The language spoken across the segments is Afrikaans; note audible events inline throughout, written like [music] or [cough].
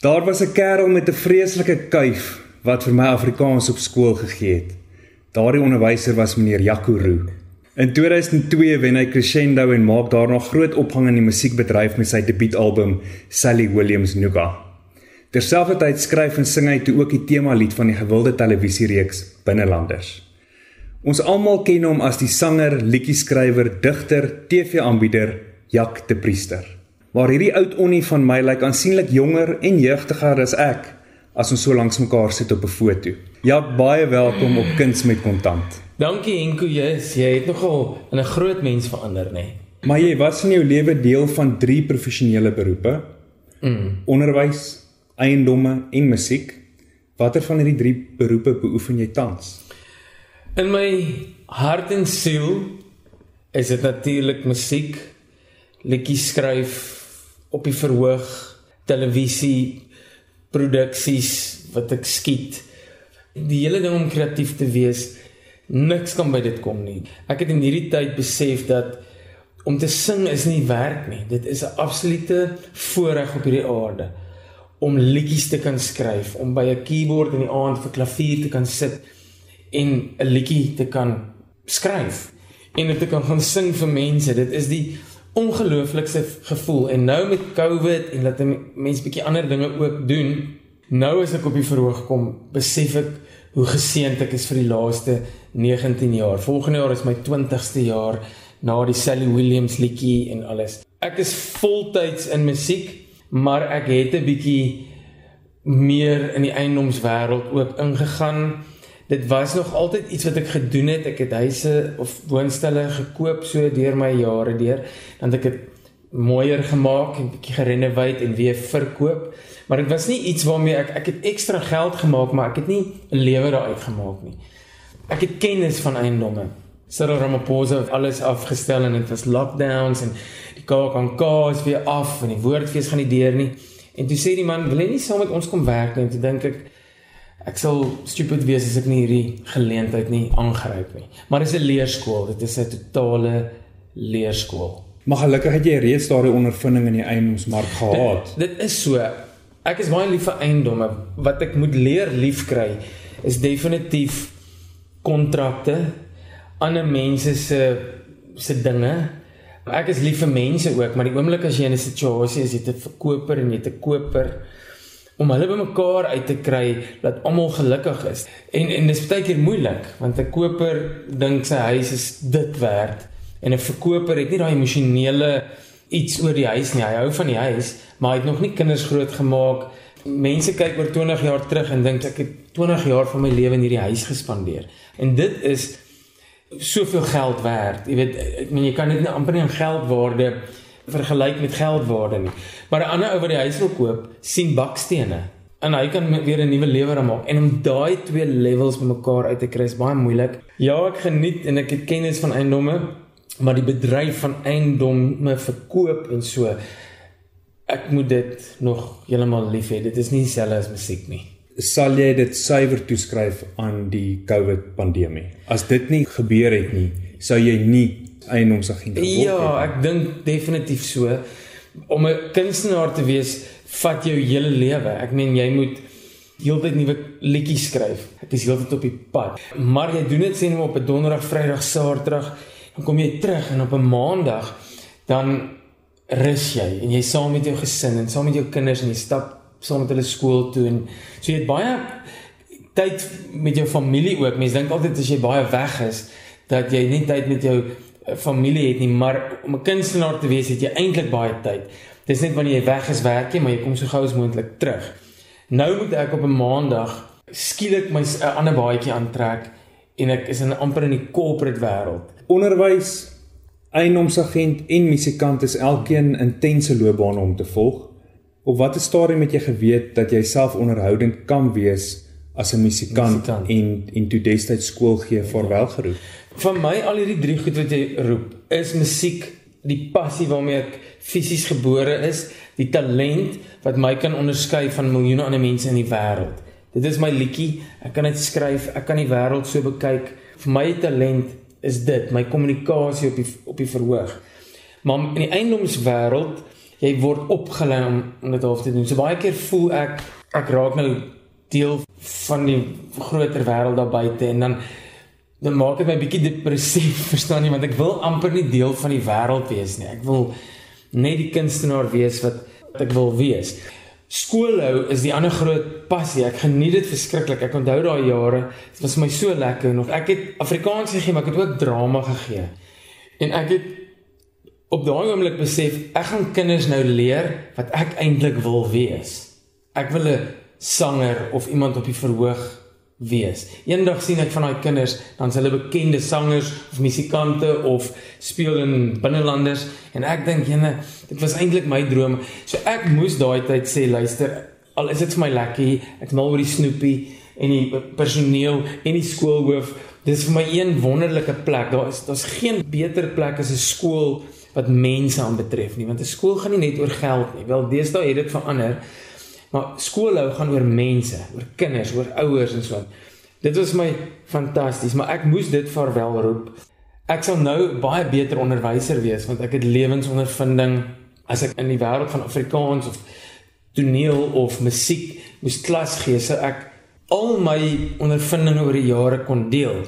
Daar was 'n kerel met 'n vreeslike kuif wat vir my Afrikaans op skool gegee het. Daardie onderwyser was meneer Jaco Roo. In 2002 wen hy Crescendo en maak daarna groot opgang in die musiekbedryf met sy debuutalbum Sally Williams Nuga. Terselfdertyd skryf en sing hy toe ook die tema lied van die gewilde televisiereeks Binnelanders. Ons almal ken hom as die sanger, liedjie-skrywer, digter, TV-aanbieder Jak de Priester. Maar hierdie oud onnie van my lyk aansienlik jonger en jeugdiger as ek as ons so langs mekaar sit op 'n foto. Ja, baie welkom op Kuns met Kontant. Dankie Henko, yes, jy het nogal in 'n groot mens verander, nê. Nee. Maar jy was in jou lewe deel van drie professionele beroepe. Mm. Onderwys, eiendomme en musiek. Watter van hierdie drie beroepe beoefen jy tans? In my hart en siel is dit natuurlik musiek, liedjies skryf, op die verhoog televisie produksies wat ek skiet. Die hele ding om kreatief te wees niks kan by dit kom nie. Ek het in hierdie tyd besef dat om te sing is nie werk nie. Dit is 'n absolute voorreg op hierdie aarde om liedjies te kan skryf om by 'n keyboard in die aand vir klavier te kan sit en 'n liedjie te kan skryf en dit te kan gaan sing vir mense. Dit is die ongelooflikste gevoel. En nou met COVID en dat mense bietjie ander dinge ook doen nou as ek op die verhoog kom besef ek hoe geseënd ek is vir die laaste 19 jaar. Volgende jaar is my 20ste jaar na die Sally Williams liedjie en alles. Ek is voltyds in musiek maar ek het 'n bietjie meer in die eiendomswêreld ook ingegaan dit was nog altyd iets wat ek gedoen het. Ek het huise of woonstelle gekoop so deur my jare deur. Dan het ek dit mooier gemaak en bietjie gerenoveer en weer verkoop. Maar dit was nie iets waarmee ek ek het ekstra geld gemaak, maar ek het nie 'n lewe daaruit gemaak nie. Ek het kennis van eiendomme. Cyril Ramaphosa het alles afgestel en dit was lockdowns en die KAK is weer af en die woordfees gaan nie deur nie. En toe sê die man, "Wil jy nie saam met ons kom werk nie?" En toe dink ek, ek sal stupid wees as ek nie hierdie geleentheid nie aangryp nie. Maar dis 'n leerskool, dit is 'n totale leerskool. Maar gelukkig het jy reeds daardie ondervinding in die eiendomsmark gehad. Dit, dit is so. Ek is baie lief vir eiendomme. Wat ek moet leer liefkry is definitief kontrakte, ander mense se se dinge. Ek is lief vir mense ook, maar die oomblik as jy in 'n situasie is, jy het 'n verkoper en jy 'n koper, om hulle bymekaar uit te kry dat almal gelukkig is. En en dis baie keer moeilik want 'n koper dink sy huis is dit werd en 'n verkoper het nie daai emosionele iets oor die huis nie. Hy hou van die huis, maar hy het nog nie kinders grootgemaak. Mense kyk oor 20 jaar terug en dink ek het 20 jaar van my lewe in hierdie huis gespandeer. En dit is soveel geld werd. Jy weet, ek meen jy kan dit nie amper nie in geldwaarde vergelyk met geldwaarde nie. Maar 'n ander ou wat die huis wil koop, sien bakstene en hy kan weer 'n nuwe lewe aan maak. En om daai twee levels bymekaar uit te kry is baie moeilik. Ja, ek geniet en ek het kennis van eiendomme, maar die bedryf van eiendomme verkoop en so ek moet dit nog heeltemal lief hê. Dit is nie dieselfde as musiek nie. Sal jy dit suiwer toeskryf aan die COVID pandemie? As dit nie gebeur het nie, sou jy nie eiendomsagent geword ja, het? Ja, ek dink definitief so. Om 'n kunstenaar te wees, vat jou hele lewe. Ek meen jy moet heeltyd nuwe liedjies skryf. Ek is heeltyd op die pad. Maar jy doen dit sien op 'n donderdag, vrydag, saterdag, dan kom jy terug en op 'n maandag dan rus jy en jy saam met jou gesin en saam met jou kinders en jy stap saam met hulle skool toe en so jy het baie tyd met jou familie ook. Mense dink altyd as jy baie weg is dat jy nie tyd met jou familie het nie, maar om 'n kunstenaar te wees het jy eintlik baie tyd. Dis net wanneer jy weg is werk jy, maar jy kom so gou as moontlik terug. Nou moet ek op 'n maandag skielik my 'n ander baadjie aantrek en ek is in amper in die corporate wêreld. Onderwys, eiendomsagent en musikant is elkeen intense loopbane om te volg. Op watter stadium het jy geweet dat jy self onderhoudend kan wees as 'n musikant, musikant en en toe destyds skool gee vaarwel geroep? Van my al hierdie drie goed wat jy roep, is musiek die passie waarmee ek fisies gebore is, die talent wat my kan onderskei van miljoene ander mense in die wêreld. Dit is my liedjie, ek kan dit skryf, ek kan die wêreld so bekyk. Vir my talent is dit, my kommunikasie op die op die verhoog. Maar in die eiendomswêreld jy word opgelei om, om dit half te doen. So baie keer voel ek ek raak nou deel van die groter wêreld daar buite en dan dan maak dit my bietjie depressief, [laughs] verstaan jy, want ek wil amper nie deel van die wêreld wees nie. Ek wil net die kunstenaar wees wat ek wil wees. Skoolhou is die ander groot passie. Ek geniet dit verskriklik. Ek onthou daai jare. Dit was my so lekker nog. Ek het Afrikaans gegee, maar ek het ook drama gegee. En ek het op daai oomblik besef ek gaan kinders nou leer wat ek eintlik wil wees. Ek wil 'n sanger of iemand op die verhoog wees. Eendag sien ek van daai kinders, dan's hulle bekende sangers of musikante of speel in binnelanders en ek dink jene, dit was eintlik my droom. So ek moes daai tyd sê, luister, al is dit vir my lekker, ek mal oor die snoepie en die personeel en die skoolhoof. Dis vir my een wonderlike plek. Daar is daar's geen beter plek as 'n skool wat mense aanbetref nie, want 'n skool gaan nie net oor geld nie. Wel, deesdae het dit verander. Maar skoolhou gaan oor mense, oor kinders, oor ouers en so. Dit was my fantasties, maar ek moes dit vaarwel roep. Ek sal nou baie beter onderwyser wees want ek het lewensondervinding as ek in die wêreld van Afrikaans of toneel of musiek moes klas gee, sou ek al my ondervinding oor die jare kon deel.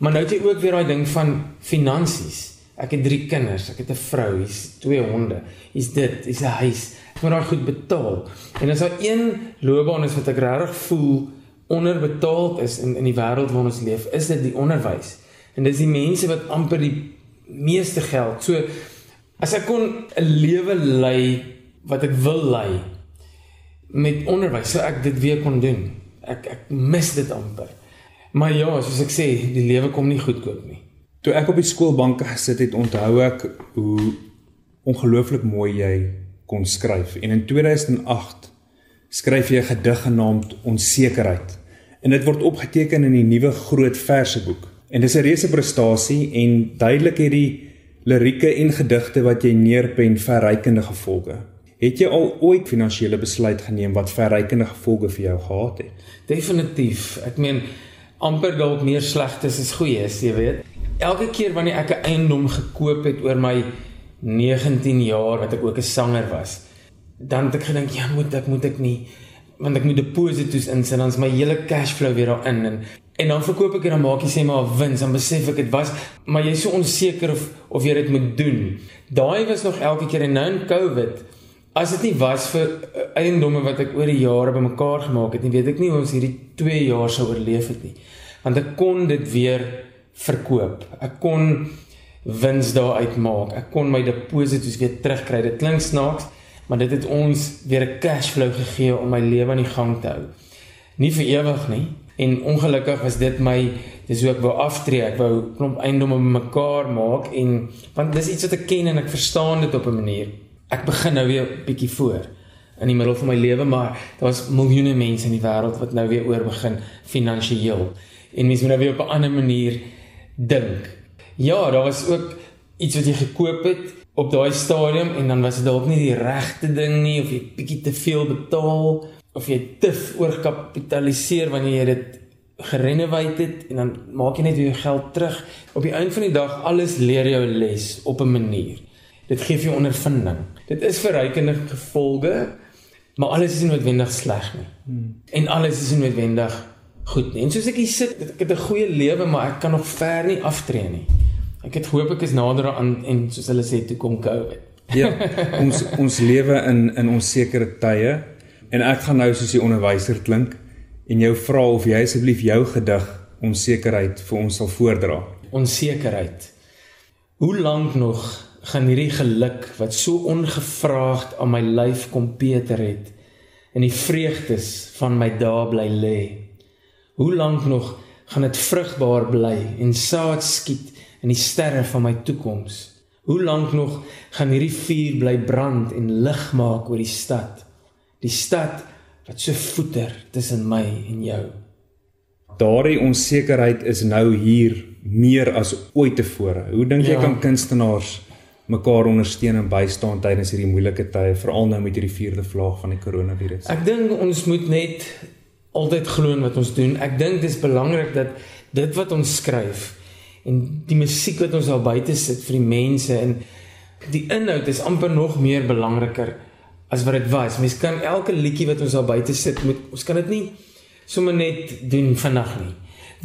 Maar nou het jy ook weer daai ding van finansies. Ek het 3 kinders, ek het 'n vrou, hier's 2 honde. Hier's dit, hier's 'n huis moet daai goed betaal. En as daar een loopbaan is wat ek regtig voel onderbetaald is in in die wêreld waarin ons leef, is dit die onderwys. En dis die mense wat amper die meeste geld. So as ek kon 'n lewe lei wat ek wil lei met onderwys, sou ek dit weer kon doen. Ek ek mis dit amper. Maar ja, soos ek sê, die lewe kom nie goedkoop nie. Toe ek op die skoolbanke gesit het, onthou ek hoe ongelooflik mooi jy kon skryf. En in 2008 skryf jy 'n gedig genaamd Onsekerheid. En dit word opgeteken in die nuwe groot verseboek. En dis 'n reuse prestasie en duidelik het die lirieke en gedigte wat jy neerpen verrykende gevolge. Het jy al ooit finansiële besluit geneem wat verrykende gevolge vir jou gehad het? Definitief. Ek meen amper dalk meer slegtes as goeies, jy weet. Elke keer wanneer ek 'n eiendom gekoop het oor my 19 jaar wat ek ook 'n sanger was. Dan het ek gedink, ja, moet ek moet ek nie want ek moet deposito's insit dan is my hele cash flow weer daarin en en dan verkoop ek en dan maak jy sê maar wins dan besef ek dit was maar jy's so onseker of of jy dit moet doen. Daai was nog elke keer en nou in Covid as dit nie was vir uh, eiendomme wat ek oor die jare bymekaar gemaak het nie, weet ek nie hoe ons hierdie 2 jaar sou oorleef het nie. Want ek kon dit weer verkoop. Ek kon wins daar uitmaak. Ek kon my deposito's weer terugkry. Dit klink snaaks, maar dit het ons weer 'n cash flow gegee om my lewe aan die gang te hou. Nie vir ewig nie. En ongelukkig was dit my dis hoe ek wou aftree. Ek wou klomp eiendomme bymekaar maak en want dis iets wat ek ken en ek verstaan dit op 'n manier. Ek begin nou weer bietjie voor in die middel van my lewe, maar daar's miljoene mense in die wêreld wat nou weer oor begin finansiëel. En mense moet nou weer op 'n ander manier dink Ja, daar was ook iets wat jy gekoop het op daai stadium en dan was dit dalk nie die regte ding nie of jy bietjie te veel betaal of jy te oorkapitaliseer wanneer jy dit gerenoveer het en dan maak jy net jou geld terug. Op die einde van die dag alles leer jou les op 'n manier. Dit gee vir jou ondervinding. Dit is verrykende gevolge, maar alles is nie noodwendig sleg nie. Hmm. En alles is nie noodwendig goed. En soos ek hier sit, ek het 'n goeie lewe, maar ek kan nog ver nie aftree nie. Ek het hoop ek is nader aan en soos hulle sê toe kom COVID. Ja, ons ons lewe in in onsekere tye en ek gaan nou soos die onderwyser klink en jou vra of jy asseblief jou gedig onsekerheid vir ons sal voordra. Onsekerheid. Hoe lank nog gaan hierdie geluk wat so ongevraagd aan my lyf kom Peter het in die vreugdes van my dae bly lê? Hoe lank nog gaan dit vrugbaar bly en saad skiet in die sterre van my toekoms. Hoe lank nog gaan hierdie vuur bly brand en lig maak oor die stad? Die stad wat so voeter tussen my en jou. Daardie onsekerheid is nou hier meer as ooit tevore. Hoe dink jy ja. kan kunstenaars mekaar ondersteun en bystaan tydens hierdie moeilike tye, veral nou met hierdie vierde vlaag van die koronavirus? Ek dink ons moet net altyd glo in wat ons doen. Ek dink dis belangrik dat dit wat ons skryf en die musiek wat ons al buite sit vir die mense en Die inhoud is amper nog meer belangriker as wat dit was. Mens kan elke liedjie wat ons daar buite sit, moet ons kan dit nie sommer net doen vinnig nie.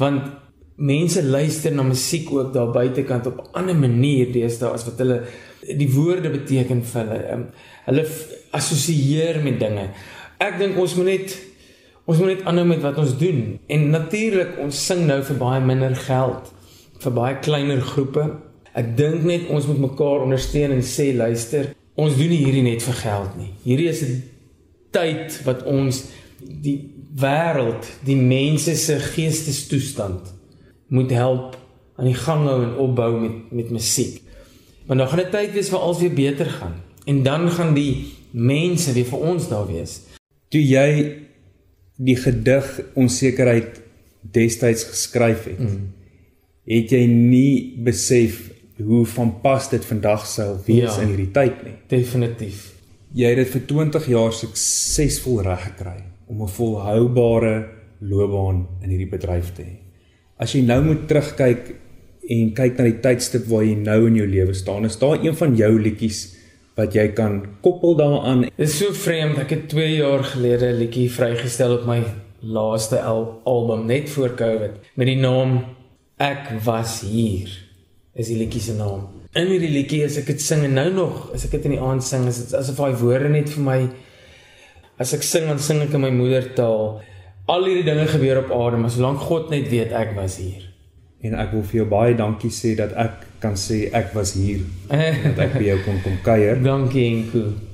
Want mense luister na musiek ook daar buitekant op 'n ander manier deesdae as wat hulle die woorde beteken vir hulle. Um, hulle assosieer met dinge. Ek dink ons moet net ons moet net aanhou met wat ons doen. En natuurlik ons sing nou vir baie minder geld vir baie kleiner groepe. Ek dink net ons moet mekaar ondersteun en sê luister, ons doen nie hierdie net vir geld nie. Hierdie is 'n tyd wat ons die wêreld, die mense se geestestoestand moet help aan die gang hou en opbou met met musiek. Want dan gaan dit tyd wees waar alles weer beter gaan en dan gaan die mense weer vir ons daar wees. Toe jy die gedig onsekerheid destyds geskryf het, mm. het jy nie besef hoe van pas dit vandag sou wees ja, in hierdie tyd nie. Definitief. Jy het dit vir 20 jaar suksesvol reg gekry om 'n volhoubare loopbaan in hierdie bedryf te hê as jy nou moet terugkyk en kyk na die tydstip waar jy nou in jou lewe staan, is daar een van jou liedjies wat jy kan koppel daaraan? Dit is so vreemd, ek het 2 jaar gelede 'n liedjie vrygestel op my laaste al album net voor Covid met die naam Ek was hier. Is die liedjie se naam. In hierdie liedjie as ek dit sing en nou nog, as ek dit in die aand sing, is dit asof daai woorde net vir my as ek sing dan sing ek in my moedertaal al hierdie dinge gebeur op aarde, maar solank God net weet ek was hier. En ek wil vir jou baie dankie sê dat ek kan sê ek was hier. [laughs] dat ek by jou kon kom kuier. Dankie Enko.